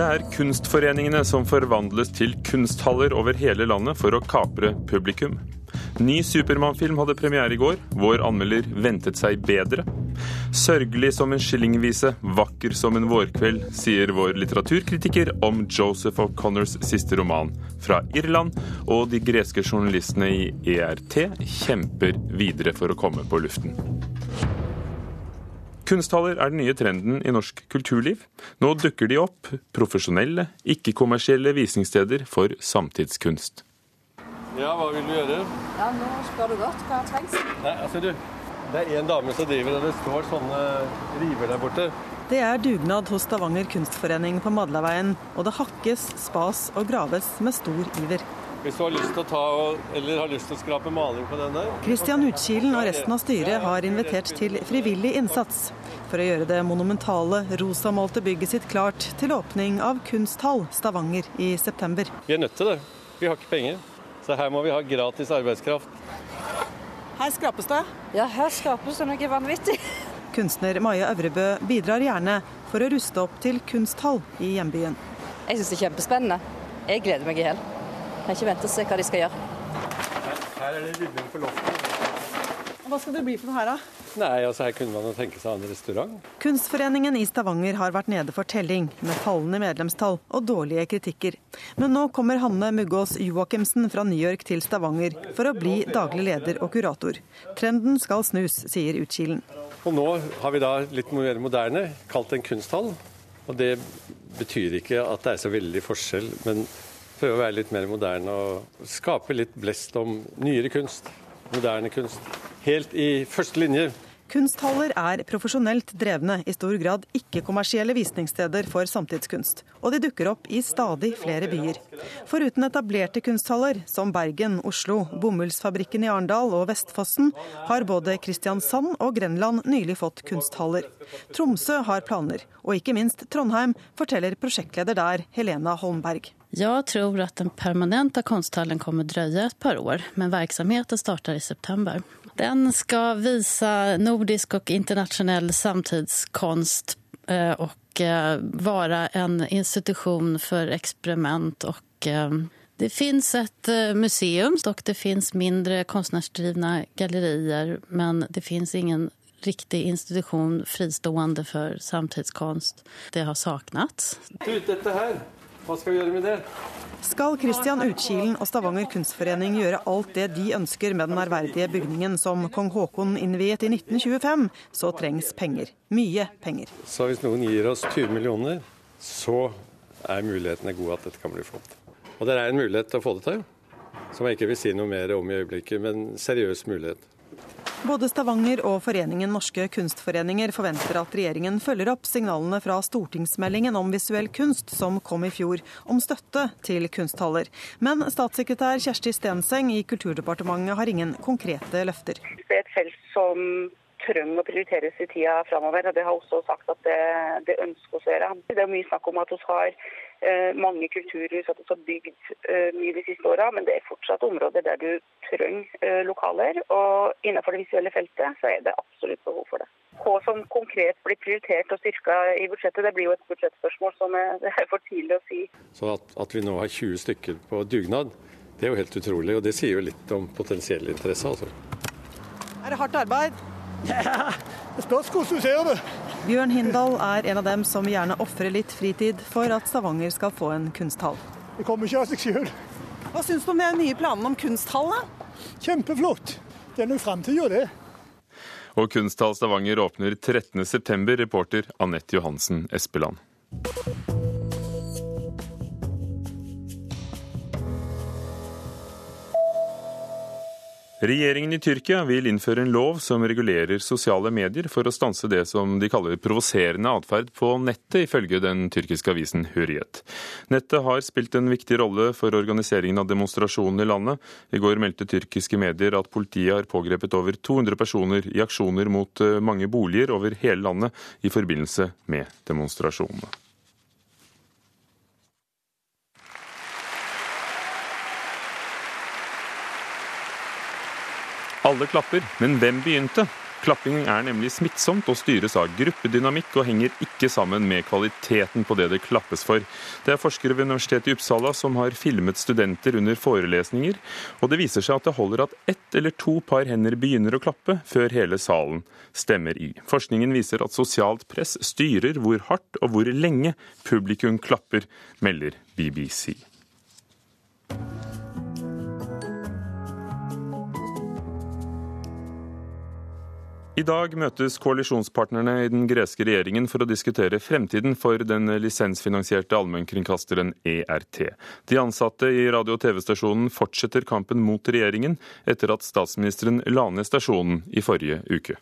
Det er kunstforeningene som forvandles til kunsthaller over hele landet for å kapre publikum. Ny Supermann-film hadde premiere i går. Vår anmelder ventet seg bedre. Sørgelig som en skillingvise, vakker som en vårkveld, sier vår litteraturkritiker om Joseph O'Connors siste roman fra Irland. Og de greske journalistene i ERT kjemper videre for å komme på luften. Kunsthaller er den nye trenden i norsk kulturliv. Nå dukker de opp, profesjonelle, ikke-kommersielle visningssteder for samtidskunst. Ja, hva vil du gjøre? Ja, nå spør du godt. Hva trengs? Nei, altså du, Det er en dame som driver, og det står sånne river der borte. Det er dugnad hos Stavanger kunstforening på Madlaveien, og det hakkes, spas og graves med stor iver. Hvis du har lyst til å ta eller har lyst til å skrape maling på den der Kristian Utkilen og resten av styret har invitert til frivillig innsats for å gjøre det monumentale, rosamalte bygget sitt klart til åpning av Kunsthall Stavanger i september. Vi er nødt til det. Vi har ikke penger. Så her må vi ha gratis arbeidskraft. Her skrapes det. Ja, her skrapes det noe vanvittig. Kunstner Maja Øvrebø bidrar gjerne for å ruste opp til kunsthall i hjembyen. Jeg syns det er kjempespennende. Jeg gleder meg i hjel. Jeg kan ikke vente å se hva de skal gjøre. Her er det ribben på loftet. Hva skal det bli for noe her, da? Nei, altså her kunne man jo tenke seg en restaurant. Kunstforeningen i Stavanger har vært nede for telling, med fallende medlemstall og dårlige kritikker. Men nå kommer Hanne Muggås Joakimsen fra New York til Stavanger for å bli daglig leder og kurator. Trenden skal snus, sier Utkilen. Og nå har vi da litt mer moderne, kalt en kunsthall. Og det betyr ikke at det er så veldig forskjell, men prøve å være litt mer moderne og skape litt blest om nyere kunst, moderne kunst. Helt i første linje. Kunsthaller er profesjonelt drevne, i stor grad ikke-kommersielle visningssteder for samtidskunst. Og de dukker opp i stadig flere byer. Foruten etablerte kunsthaller, som Bergen, Oslo, Bomullsfabrikken i Arendal og Vestfossen, har både Kristiansand og Grenland nylig fått kunsthaller. Tromsø har planer, og ikke minst Trondheim, forteller prosjektleder der, Helena Holmberg. Jeg tror at den permanente kunsthallen kommer drøye et par år, men virksomheten starter i september. Den skal vise nordisk og internasjonal samtidskonst og være en institusjon for eksperiment. og det fins et museum, og det fins mindre kunstnerdrevne gallerier, men det fins ingen riktig institusjon fristående for samtidskonst. Det har savnet. Dette her, hva skal vi gjøre med det? Skal Kristian Utkilen og Stavanger kunstforening gjøre alt det de ønsker med den ærverdige bygningen som kong Haakon innviet i 1925, så trengs penger. Mye penger. Så hvis noen gir oss 20 millioner, så er mulighetene gode at dette kan bli flott. Og det er en mulighet til å få det til, som jeg ikke vil si noe mer om i øyeblikket, men seriøs mulighet. Både Stavanger og Foreningen Norske Kunstforeninger forventer at regjeringen følger opp signalene fra stortingsmeldingen om visuell kunst som kom i fjor, om støtte til kunsthaller. Men statssekretær Kjersti Stenseng i Kulturdepartementet har ingen konkrete løfter. Det er et felt som trenger å prioriteres i tida framover, og det har også sagt at det, det ønsker oss å gjøre. Det er mye snakk om at vi har mange kulturhus, at vi har bygd mye de siste åra, men det er fortsatt områder der du trenger lokaler. Og innenfor det visuelle feltet så er det absolutt behov for det. Hva som konkret blir prioritert og styrka i budsjettet, det blir jo et budsjettspørsmål som er for tidlig å si. Så at, at vi nå har 20 stykker på dugnad, det er jo helt utrolig. Og det sier jo litt om potensiell interesse, altså. Er det hardt arbeid? Ja, det spørs hvordan du ser det. Bjørn Hindal er en av dem som gjerne ofrer litt fritid for at Stavanger skal få en kunsthall. Det kommer ikke av seg sjøl. Hva syns du om de nye planene om kunsthall? Kjempeflott. Det er nok framtida, det. Og Kunsthall Stavanger åpner 13.9, reporter Anette Johansen Espeland. Regjeringen i Tyrkia vil innføre en lov som regulerer sosiale medier for å stanse det som de kaller provoserende atferd på nettet, ifølge den tyrkiske avisen Hurriyet. Nettet har spilt en viktig rolle for organiseringen av demonstrasjonene i landet. I går meldte tyrkiske medier at politiet har pågrepet over 200 personer i aksjoner mot mange boliger over hele landet i forbindelse med demonstrasjonene. Alle klapper, men hvem begynte? Klapping er nemlig smittsomt og styres av gruppedynamikk og henger ikke sammen med kvaliteten på det det klappes for. Det er forskere ved Universitetet i Uppsala som har filmet studenter under forelesninger, og det viser seg at det holder at ett eller to par hender begynner å klappe før hele salen stemmer i. Forskningen viser at sosialt press styrer hvor hardt og hvor lenge publikum klapper, melder BBC. I dag møtes koalisjonspartnerne i den greske regjeringen for å diskutere fremtiden for den lisensfinansierte allmennkringkasteren ERT. De ansatte i radio- og TV-stasjonen fortsetter kampen mot regjeringen etter at statsministeren la ned stasjonen i forrige uke.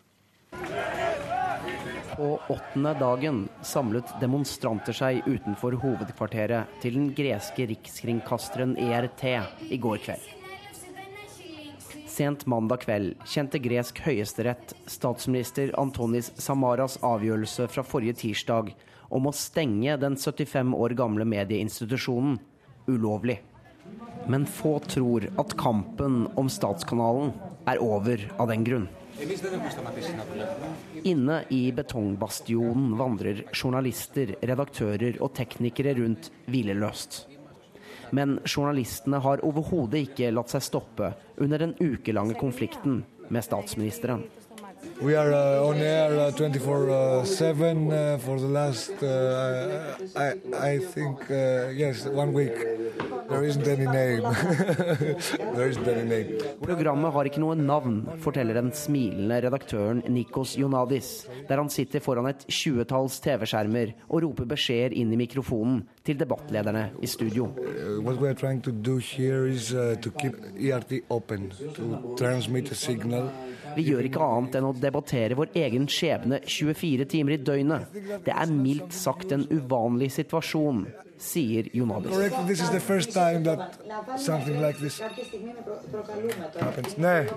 På åttende dagen samlet demonstranter seg utenfor hovedkvarteret til den greske rikskringkasteren ERT i går kveld. Sent mandag kveld kjente gresk høyesterett statsminister Antonis Samaras avgjørelse fra forrige tirsdag om å stenge den 75 år gamle medieinstitusjonen ulovlig. Men få tror at kampen om statskanalen er over av den grunn. Inne i betongbastionen vandrer journalister, redaktører og teknikere rundt hvileløst. Men journalistene har overhodet ikke latt seg stoppe under den ukelange konflikten med statsministeren. We are uh, on air uh, 24/7 uh, for the last, uh, I, I think, uh, yes, one week. There isn't any name. There isn't any name. Programmet har ikke noe navn, forteller den smilende redaktøren Nikos Jonadis, der han sitter foran et tjuetalls TV-skjermer og roper beskjeder inn i mikrofonen til debattlederne i studio. Uh, what we are trying to do here is uh, to keep ERT open, to transmit a signal. Vi gjør ikke annet enn å debattere vår egen skjebne 24 timer i døgnet. Det er mildt sagt en uvanlig situasjon, sier Jonadis. Correct, this is the first time that something like this happens. Nei.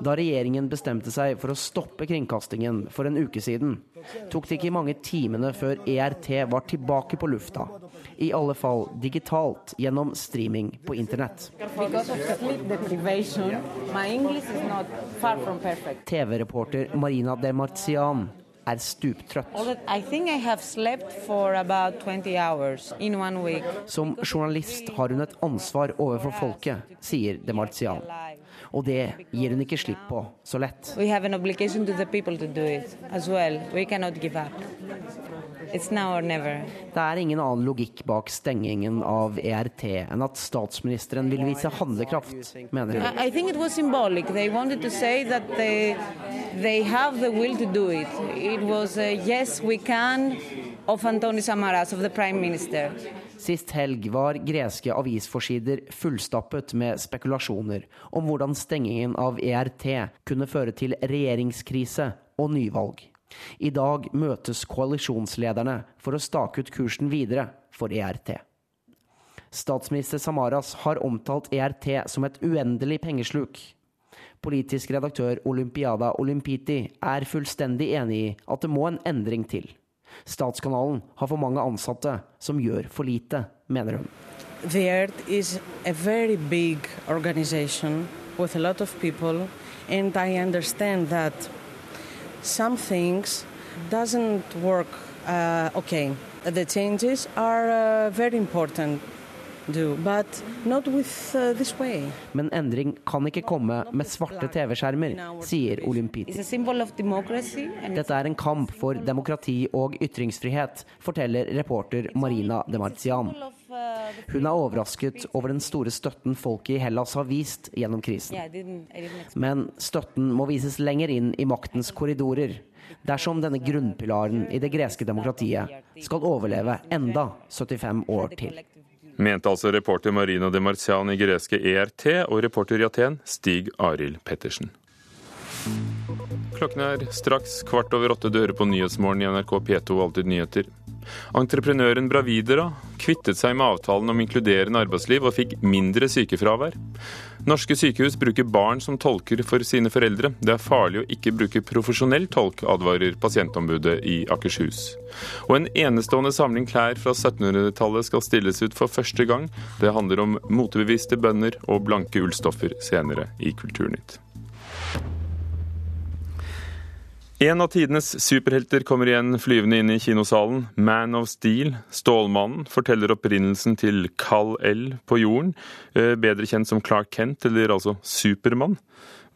Da regjeringen bestemte seg for å stoppe kringkastingen for en uke siden, tok det ikke mange timene før ERT var tilbake på lufta. I alle fall digitalt gjennom streaming på internett. TV-reporter Marina Demartian er stuptrøtt. All that- I think I have slept for about 20 hours in one week. Som journalist har hun et ansvar overfor folket, sier Demartian. Og det gir hun ikke slipp på så lett. We have an obligation to the people to do it as well. We cannot give up. Det er ingen annen logikk bak stengingen av ERT enn at statsministeren vil vise handlekraft, mener hun. I I think it was symbolic. They wanted to say that they they have the will to do it. It was a yes, we can of Antonis Samaras, of the prime minister. Sist helg var greske avisforsider fullstappet med spekulasjoner om hvordan stengingen av ERT kunne føre til regjeringskrise og nyvalg. I dag møtes koalisjonslederne for å stake ut kursen videre for ERT. Statsminister Samaras har omtalt ERT som et uendelig pengesluk. Politisk redaktør Olympiada Olympiti er fullstendig enig i at det må en endring til. Statskanalen har for mange ansatte som gjør for lite, mener hun. The Earth is a very big organization with a lot of people, and I understand that some things doesn't work uh, okay. The changes are uh, very important, do, but not with uh, this way. Men endring kan ikke komme med svarte TV-skjermer, sier Olympiti. Dette er en kamp for demokrati og ytringsfrihet, forteller reporter Marina Demartian. Hun er overrasket over den store støtten folket i Hellas har vist gjennom krisen. Men støtten må vises lenger inn i maktens korridorer. Dersom denne grunnpilaren i det greske demokratiet skal overleve enda 75 år til. Mente altså reporter Marina de Marcian i greske ERT og reporter i Aten Stig Arild Pettersen. Klokken er straks kvart over åtte. Du hører på Nyhetsmorgen i NRK P2 Alltid nyheter. Entreprenøren Bravidera kvittet seg med avtalen om inkluderende arbeidsliv og fikk mindre sykefravær. Norske sykehus bruker barn som tolker for sine foreldre. Det er farlig å ikke bruke profesjonell tolk, advarer pasientombudet i Akershus. Og en enestående samling klær fra 1700-tallet skal stilles ut for første gang. Det handler om motebevisste bønder og blanke ullstoffer senere i Kulturnytt. En av tidenes superhelter kommer igjen flyvende inn i kinosalen. Man of Steel, Stålmannen, forteller opprinnelsen til Kal-El på jorden, eh, bedre kjent som Clark Kent, eller altså Supermann.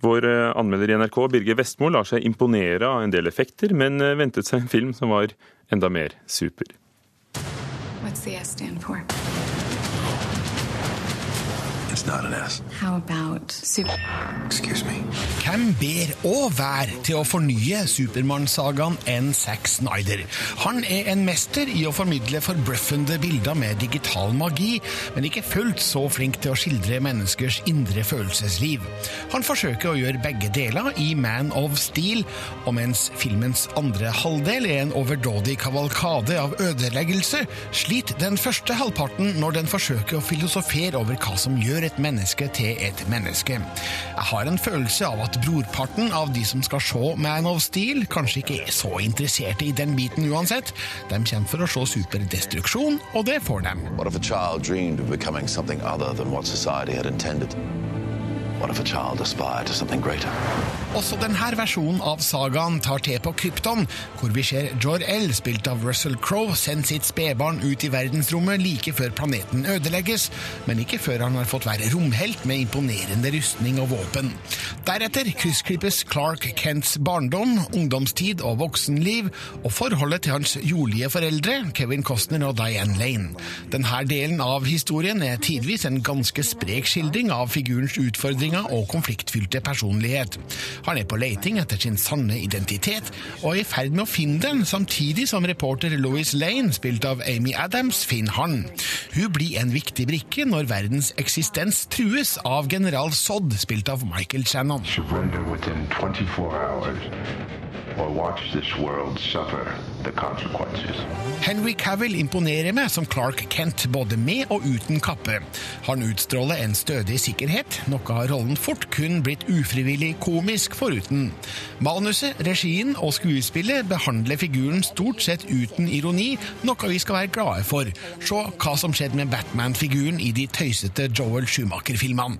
Vår eh, anmelder i NRK, Birger Vestmo, lar seg imponere av en del effekter, men eh, ventet seg en film som var enda mer super. What's the S for? It's not an S. How about super? Excuse me. Hvem ber og vær til å fornye Supermann-sagaen enn Zack Snyder? Han er en mester i å formidle forbløffende bilder med digital magi, men ikke fullt så flink til å skildre menneskers indre følelsesliv. Han forsøker å gjøre begge deler i Man of Steel, og mens filmens andre halvdel er en overdådig kavalkade av ødeleggelse, sliter den første halvparten når den forsøker å filosofere over hva som gjør et menneske til et menneske. Jeg har en følelse av at brorparten av de som skal se Man of Steel, kanskje ikke er så interesserte i den biten uansett. De kommer for å se superdestruksjon, og det får de. What if a child dreamed of becoming something other than what society had intended? What if a child aspired to something greater? Også denne versjonen av sagaen tar til på Krypton, hvor vi ser Jor-El, spilt av Russell Crowe, sende sitt spedbarn ut i verdensrommet like før planeten ødelegges, men ikke før han har fått være romhelt med imponerende rustning og våpen. Deretter kryssklippes Clark Kents barndom, ungdomstid og voksenliv, og forholdet til hans jordlige foreldre, Kevin Costner og Diane Lane. Denne delen av historien er tidvis en ganske sprek skildring av figurens utfordringer og konfliktfylte personlighet. Han er på leiting etter sin sanne identitet, og er i ferd med å finne den, samtidig som reporter Louis Lane, spilt av Amy Adams, finner han. Hun blir en viktig brikke når verdens eksistens trues av general Sodd, spilt av Michael Shannon. Surrender within 24 hours or watch this world suffer. Henry Cavill imponerer meg som Clark Kent, både med og uten kappe. Han utstråler en stødig sikkerhet, noe har rollen fort kun blitt ufrivillig komisk foruten. Manuset, regien og skuespillet behandler figuren stort sett uten ironi, noe vi skal være glade for. Se hva som skjedde med Batman-figuren i de tøysete Joel Schumacher-filmene.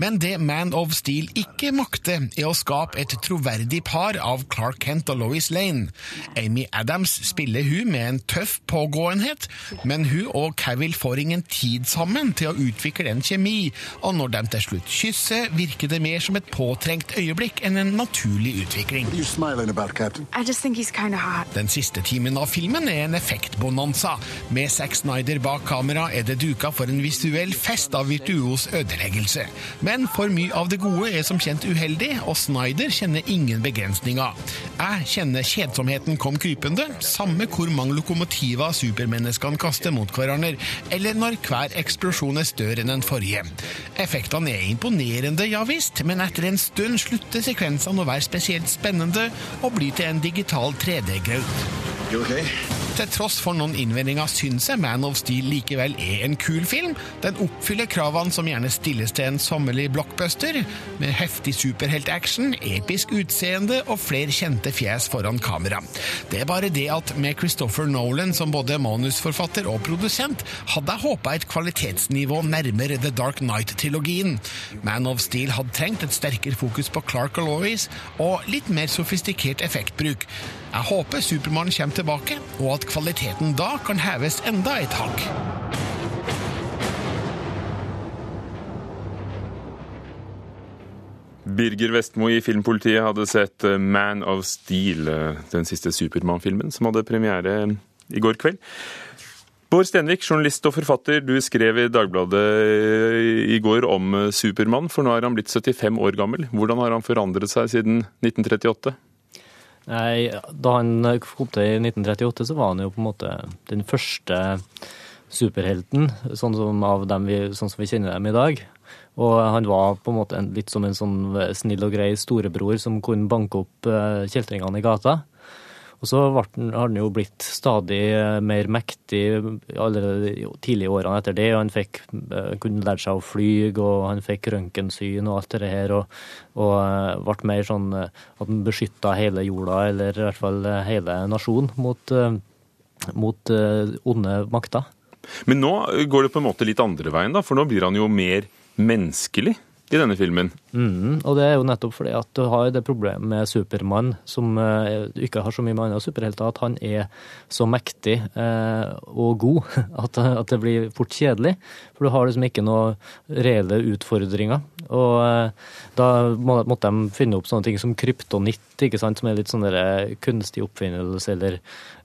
Men det Man of Steel ikke makter, er å skape et troverdig par av Clark Kent og Lois Lane. Amy Adams spiller hun med en tøff pågåenhet, men hun og Cavill får ingen tid sammen til å utvikle en kjemi, og når de til slutt kysser, virker det mer som et påtrengt øyeblikk enn en naturlig utvikling. About, I just think he's kind of hot. Den siste timen av filmen er en effektbonanza. Med Zack Snyder bak kamera er det duka for en visuell fest av virtuos ødeleggelse. Men for mye av det gode er som kjent uheldig, og Snyder kjenner ingen begrensninger. Jeg kjenner kjedsomheten kom krypende, samme hvor mange lokomotiver supermenneskene kaster mot hverandre, eller når hver eksplosjon er større enn den forrige. Effektene er imponerende, ja visst, men etter en stund slutter sekvensene å være spesielt spennende og blir til en digital 3D-graut. Til tross for noen innvendinger syns jeg Man of Steel likevel er en kul film. Den oppfyller kravene som gjerne stilles til en sommerlig blockbuster, med heftig superheltaction, episk utseende og flere kjente fjes foran kamera. Det er bare det at med Christopher Nolan som både manusforfatter og produsent, hadde jeg håpa et kvalitetsnivå nærmere The Dark Knight-trilogien. Man of Steel hadde trengt et sterkere fokus på Clark og Lois, og litt mer sofistikert effektbruk. Jeg håper Supermann kommer tilbake, og at kvaliteten da kan heves enda et hakk. Birger Vestmo i Filmpolitiet hadde sett eh, Man of Steel, eh, den siste Supermann-filmen, som hadde premiere eh, i går kveld. Bård Stenvik, journalist og forfatter, du skrev i Dagbladet i går om Supermann, for nå er han blitt 75 år gammel. Hvordan har han forandret seg siden 1938? Nei, Da han kom til i 1938, så var han jo på en måte den første superhelten, sånn som, vi, sånn som vi kjenner dem i dag. Og han var på en måte en, litt som en sånn snill og grei storebror som kunne banke opp uh, kjeltringene i gata. Og så har han jo blitt stadig mer mektig allerede tidlig årene etter det. og Han fikk, kunne lære seg å fly, og han fikk røntgensyn og alt det her. Og, og ble mer sånn at han beskytta hele jorda, eller i hvert fall hele nasjonen, mot, mot onde makter. Men nå går det på en måte litt andre veien, da, for nå blir han jo mer menneskelig. I denne filmen. Mm, og det er jo nettopp fordi at du har det problemet med Supermann, som uh, ikke har så mye med andre superhelter, at han er så mektig eh, og god at, at, det blir fort kjedelig. For du har liksom ikke noen reelle utfordringer. Og eh, da må, måtte de finne opp sånne ting som kryptonitt, ikke sant, som er litt sånn kunstig oppfinnelse, eller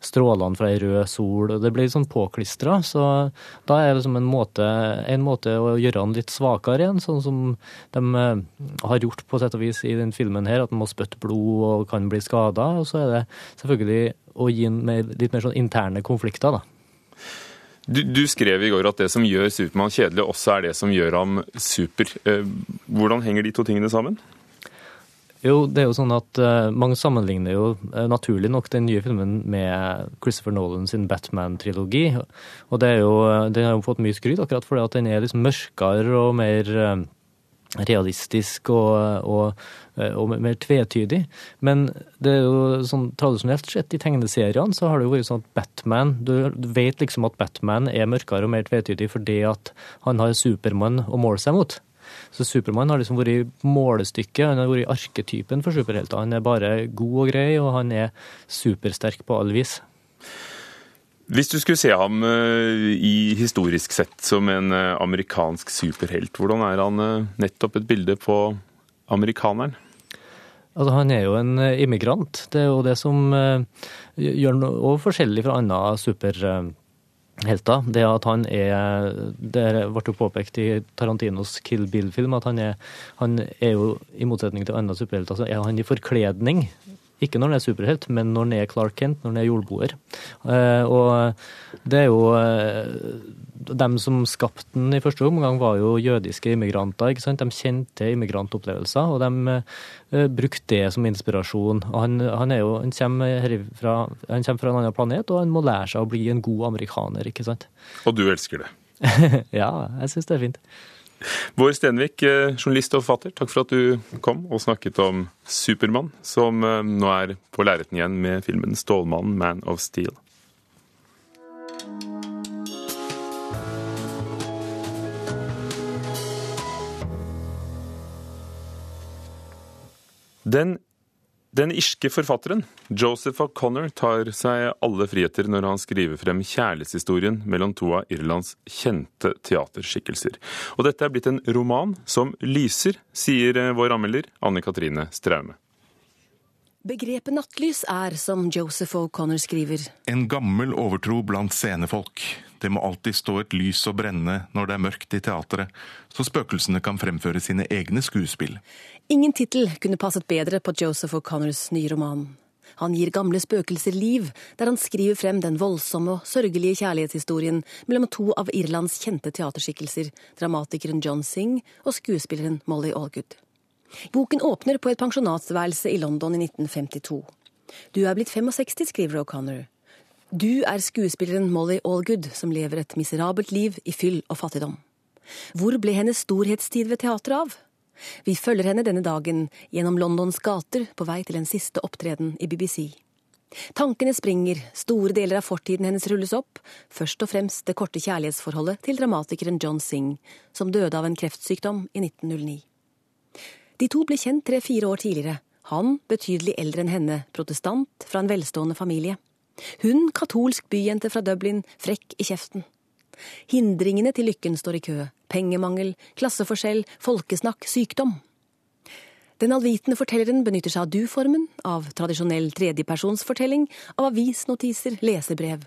strålene fra ei rød sol. og Det blir sånn påklistra. Så da er det liksom en måte, en måte å gjøre han litt svakere igjen, sånn som de eh, har gjort på sett og vis i den filmen her, at de må spytte blod og kan bli skada. Og så er det selvfølgelig å gi litt mer sånn interne konflikter, da. Du, du, skrev i går at det som gjør Supermann kjedelig, også er det som gjør ham super. Eh, hvordan henger de to tingene sammen? Jo, det er jo sånn at uh, Mange sammenligner jo uh, naturlig nok den nye filmen med Christopher Nolan sin Batman-trilogi. Og det er jo, Den har jo fått mye skryt akkurat fordi at den er liksom mørkere og mer uh, realistisk og, og, og, mer tvetydig. Men det er jo sånn tradisjonelt sett i tegneseriene så har det jo vært sånn at Batman Du, vet liksom at Batman er mørkere og mer tvetydig fordi at han har Supermann å måle seg mot. Så Supermann har liksom vært målestykket, han har vært arketypen for superhelter. Han er bare god og grei, og han er supersterk på alle vis. Hvis du skulle se ham eh, i historisk sett som en eh, amerikansk superhelt, hvordan er han eh, nettopp et bilde på amerikaneren? Altså, han er jo en immigrant. Det er jo det som gjør noe forskjellig fra andre superhelter. Det at han er Det ble jo påpekt i Tarantinos Kill Bill-film at han er, han er jo, i motsetning til andre superhelter, så er han i forkledning ikke når han er superhelt, men når han er Clark Kent, når han er jordboer. Eh, og det er jo eh, dem som skapte den i første omgang, var jo jødiske immigranter. ikke sant? De kjente immigrantopplevelser, og de uh, brukte det som inspirasjon. Og han, han, jo, han, kommer herifra, han, kommer fra en annen planet, og han må lære seg å bli en god amerikaner. ikke sant? Og du elsker det? ja, jeg syns det er fint. Bård Stenvik, eh, journalist og forfatter, takk for at du kom og snakket om Supermann, som eh, nå er på lerreten igjen med filmen 'Stålmannen Man of Steel'. Den den irske forfatteren Joseph O'Connor tar seg alle friheter når han skriver frem kjærlighetshistorien mellom to av Irlands kjente teaterskikkelser. Og dette er blitt en roman som lyser, sier vår anmelder Anne Katrine Straume. Begrepet nattlys er, som Joseph O'Connor skriver, En gammel overtro blant scenefolk. Det må alltid stå et lys og brenne når det er mørkt i teatret, så spøkelsene kan fremføre sine egne skuespill. Ingen tittel kunne passet bedre på Joseph O'Connors nye roman. Han gir gamle spøkelser liv, der han skriver frem den voldsomme og sørgelige kjærlighetshistorien mellom to av Irlands kjente teaterskikkelser, dramatikeren John Singh og skuespilleren Molly Allgood. Boken åpner på et pensjonatsværelse i London i 1952. Du er blitt 65, skriver O'Connor. Du er skuespilleren Molly Allgood, som lever et miserabelt liv i fyll og fattigdom. Hvor ble hennes storhetstid ved teatret av? Vi følger henne denne dagen gjennom Londons gater på vei til en siste opptreden i BBC. Tankene springer, store deler av fortiden hennes rulles opp, først og fremst det korte kjærlighetsforholdet til dramatikeren John Singh, som døde av en kreftsykdom i 1909. De to ble kjent tre-fire år tidligere. Han betydelig eldre enn henne, protestant fra en velstående familie. Hun katolsk byjente fra Dublin, frekk i kjeften. Hindringene til lykken står i kø. Pengemangel, klasseforskjell, folkesnakk, sykdom. Den allvitende fortelleren benytter seg av du-formen, av tradisjonell tredjepersonsfortelling, av avisnotiser, leserbrev.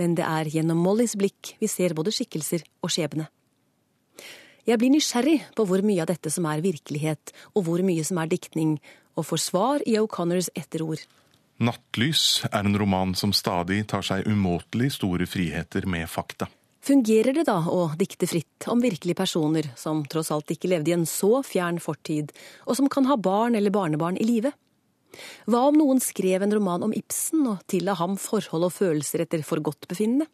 Men det er gjennom Mollys blikk vi ser både skikkelser og skjebne. Jeg blir nysgjerrig på hvor mye av dette som er virkelighet, og hvor mye som er diktning, og får svar i O'Connors etterord. Nattlys er en roman som stadig tar seg umåtelig store friheter med fakta. Fungerer det da å dikte fritt om virkelige personer som tross alt ikke levde i en så fjern fortid, og som kan ha barn eller barnebarn i live? Hva om noen skrev en roman om Ibsen og tilla ham forhold og følelser etter forgodtbefinnende?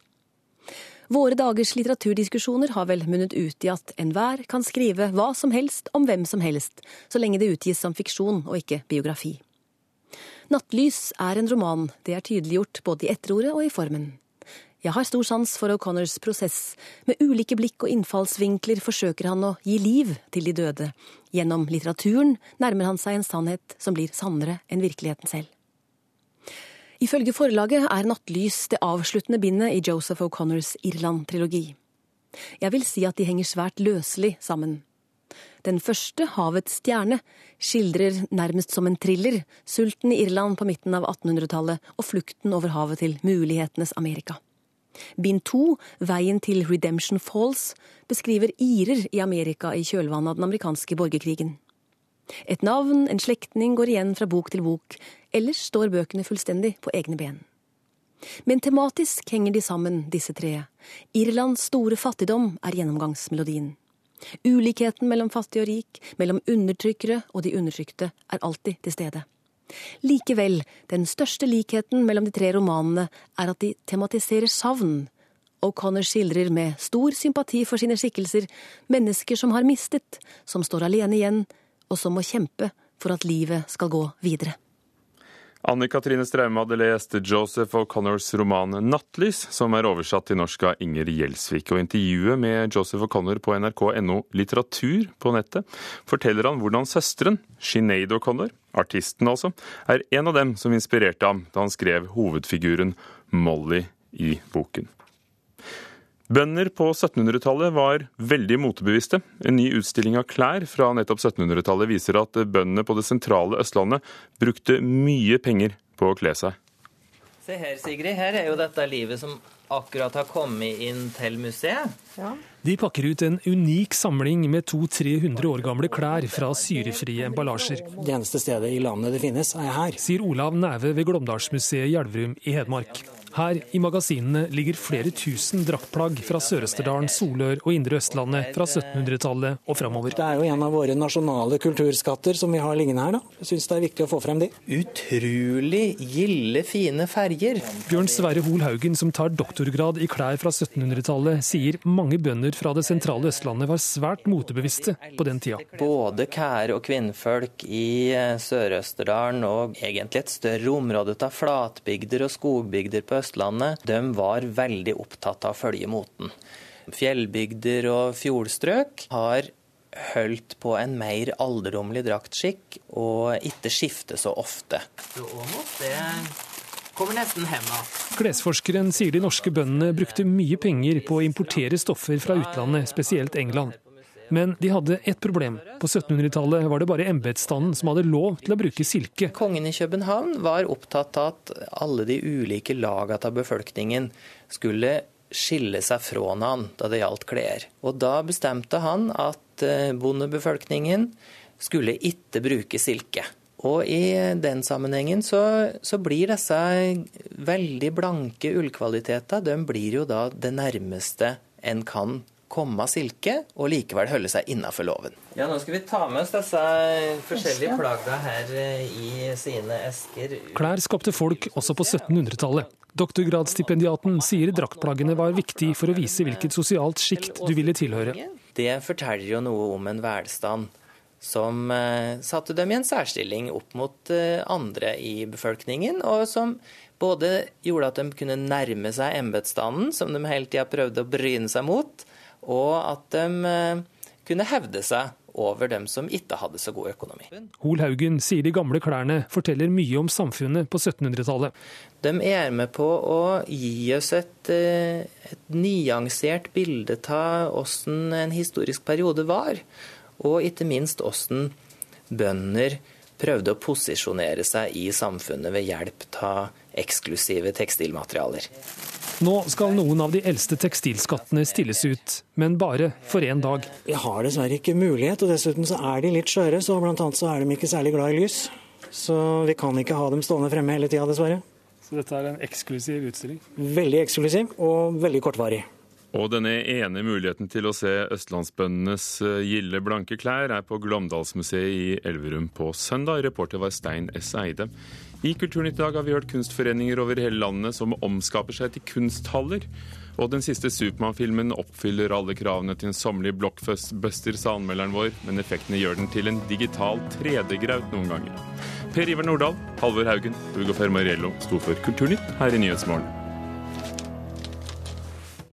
Våre dagers litteraturdiskusjoner har vel munnet ut i at enhver kan skrive hva som helst om hvem som helst, så lenge det utgis som fiksjon og ikke biografi. Nattlys er en roman, det er tydeliggjort både i etterordet og i formen. Jeg har stor sans for O'Connors prosess. Med ulike blikk og innfallsvinkler forsøker han å gi liv til de døde. Gjennom litteraturen nærmer han seg en sannhet som blir sannere enn virkeligheten selv. Ifølge forlaget er 'Nattlys' det avsluttende bindet i Joseph O'Connors Irland-trilogi. Jeg vil si at de henger svært løselig sammen. Den første, 'Havets stjerne', skildrer nærmest som en thriller sulten i Irland på midten av 1800-tallet og flukten over havet til mulighetenes Amerika. Bind to, Veien til Redemption Falls, beskriver irer i Amerika i kjølvannet av den amerikanske borgerkrigen. Et navn, en slektning, går igjen fra bok til bok, ellers står bøkene fullstendig på egne ben. Men tematisk henger de sammen, disse tre. Irlands store fattigdom er gjennomgangsmelodien. Ulikheten mellom fattig og rik, mellom undertrykkere og de undertrykte, er alltid til stede. Likevel, den største likheten mellom de tre romanene er at de tematiserer savn. O'Connor skildrer med stor sympati for sine skikkelser mennesker som har mistet, som står alene igjen, og som må kjempe for at livet skal gå videre. Anne Katrine Straume hadde lest Joseph O'Connors roman 'Nattlys', som er oversatt til norsk av Inger Gjelsvik. Og intervjuet med Joseph O'Connor på nrk.no litteratur på nettet forteller han hvordan søsteren, Sinead O'Connor, artisten altså, er en av dem som inspirerte ham da han skrev hovedfiguren Molly i boken. Bønder på 1700-tallet var veldig motebevisste. En ny utstilling av klær fra nettopp 1700-tallet viser at bøndene på det sentrale Østlandet brukte mye penger på å kle seg. Se her, Sigrid. Her er jo dette livet som akkurat har kommet inn til museet. Ja. De pakker ut en unik samling med 200-300 år gamle klær fra syrefrie emballasjer. Det eneste stedet i landet det finnes, er her. Sier Olav Næve ved Glåmdalsmuseet i Elverum i Hedmark. Her i magasinene ligger flere tusen draktplagg fra Sør-Østerdalen, Solør og Indre Østlandet fra 1700-tallet og framover. Det er jo en av våre nasjonale kulturskatter som vi har liggende her. da. Jeg syns det er viktig å få frem de. Utrolig gilde, fine ferger. Bjørn Sverre Hoel Haugen, som tar doktorgrad i klær fra 1700-tallet, sier mange bønder fra det sentrale Østlandet var svært motebevisste på den tida. Både kær- og kvinnfolk i Sør-Østerdalen og egentlig et større område av flatbygder og skogbygder på Østlandet, de var veldig opptatt av å følge moten. Fjellbygder og fjordstrøk har holdt på en mer alderdommelig draktskikk og ikke skifte så ofte. Det kommer nesten hjem. Klesforskeren sier de norske bøndene brukte mye penger på å importere stoffer fra utlandet, spesielt England. Men de hadde ett problem. På 1700-tallet var det bare embetsstanden som hadde lov til å bruke silke. Kongen i København var opptatt av at alle de ulike lagene av befolkningen skulle skille seg fra han da det gjaldt klær. Og da bestemte han at bondebefolkningen skulle ikke bruke silke. Og i den sammenhengen så, så blir disse veldig blanke ullkvaliteter de blir jo da det nærmeste en kan komme silke, og likevel holde seg innafor loven. Ja, Nå skal vi ta med oss disse forskjellige plagga her i sine esker. Klær skapte folk også på 1700-tallet. Doktorgradsstipendiaten sier draktplaggene var viktig for å vise hvilket sosialt sjikt du ville tilhøre. Det forteller jo noe om en velstand som eh, satte dem i en særstilling opp mot eh, andre i befolkningen, og som både gjorde at de kunne nærme seg embetsstanden, som de hele tida prøvde å bryne seg mot, og at de eh, kunne hevde seg over dem som ikke hadde så god økonomi. Hol Haugen sier de gamle klærne forteller mye om samfunnet på 1700-tallet. De er med på å gi oss et, et nyansert bilde av hvordan en historisk periode var, og ikke minst hvordan bønder prøvde å posisjonere seg i samfunnet ved hjelp av eksklusive tekstilmaterialer. Nå skal noen av de eldste tekstilskattene stilles ut, men bare for én dag. Jeg har dessverre ikke mulighet, og dessuten så er de litt skjøre, så blant annet så er de ikke særlig glad i lys. Så vi kan ikke ha dem stående fremme hele tida, dessverre. Så dette er en eksklusiv utstilling? Veldig eksklusiv, og veldig kortvarig. Og denne ene muligheten til å se østlandsbøndenes gilde blanke klær er på Glåmdalsmuseet i Elverum på søndag. Reporter var Stein S. Eide. I Kulturnytt i dag har vi hørt kunstforeninger over hele landet som omskaper seg til kunsthaller. Og den siste Supermann-filmen oppfyller alle kravene til en sommerlig blockbuster, sa anmelderen vår, men effektene gjør den til en digital 3D-graut noen ganger. Per Iver Nordahl, Halvor Haugen og Ugo Fermariello sto for Kulturnytt her i Nyhetsmorgen.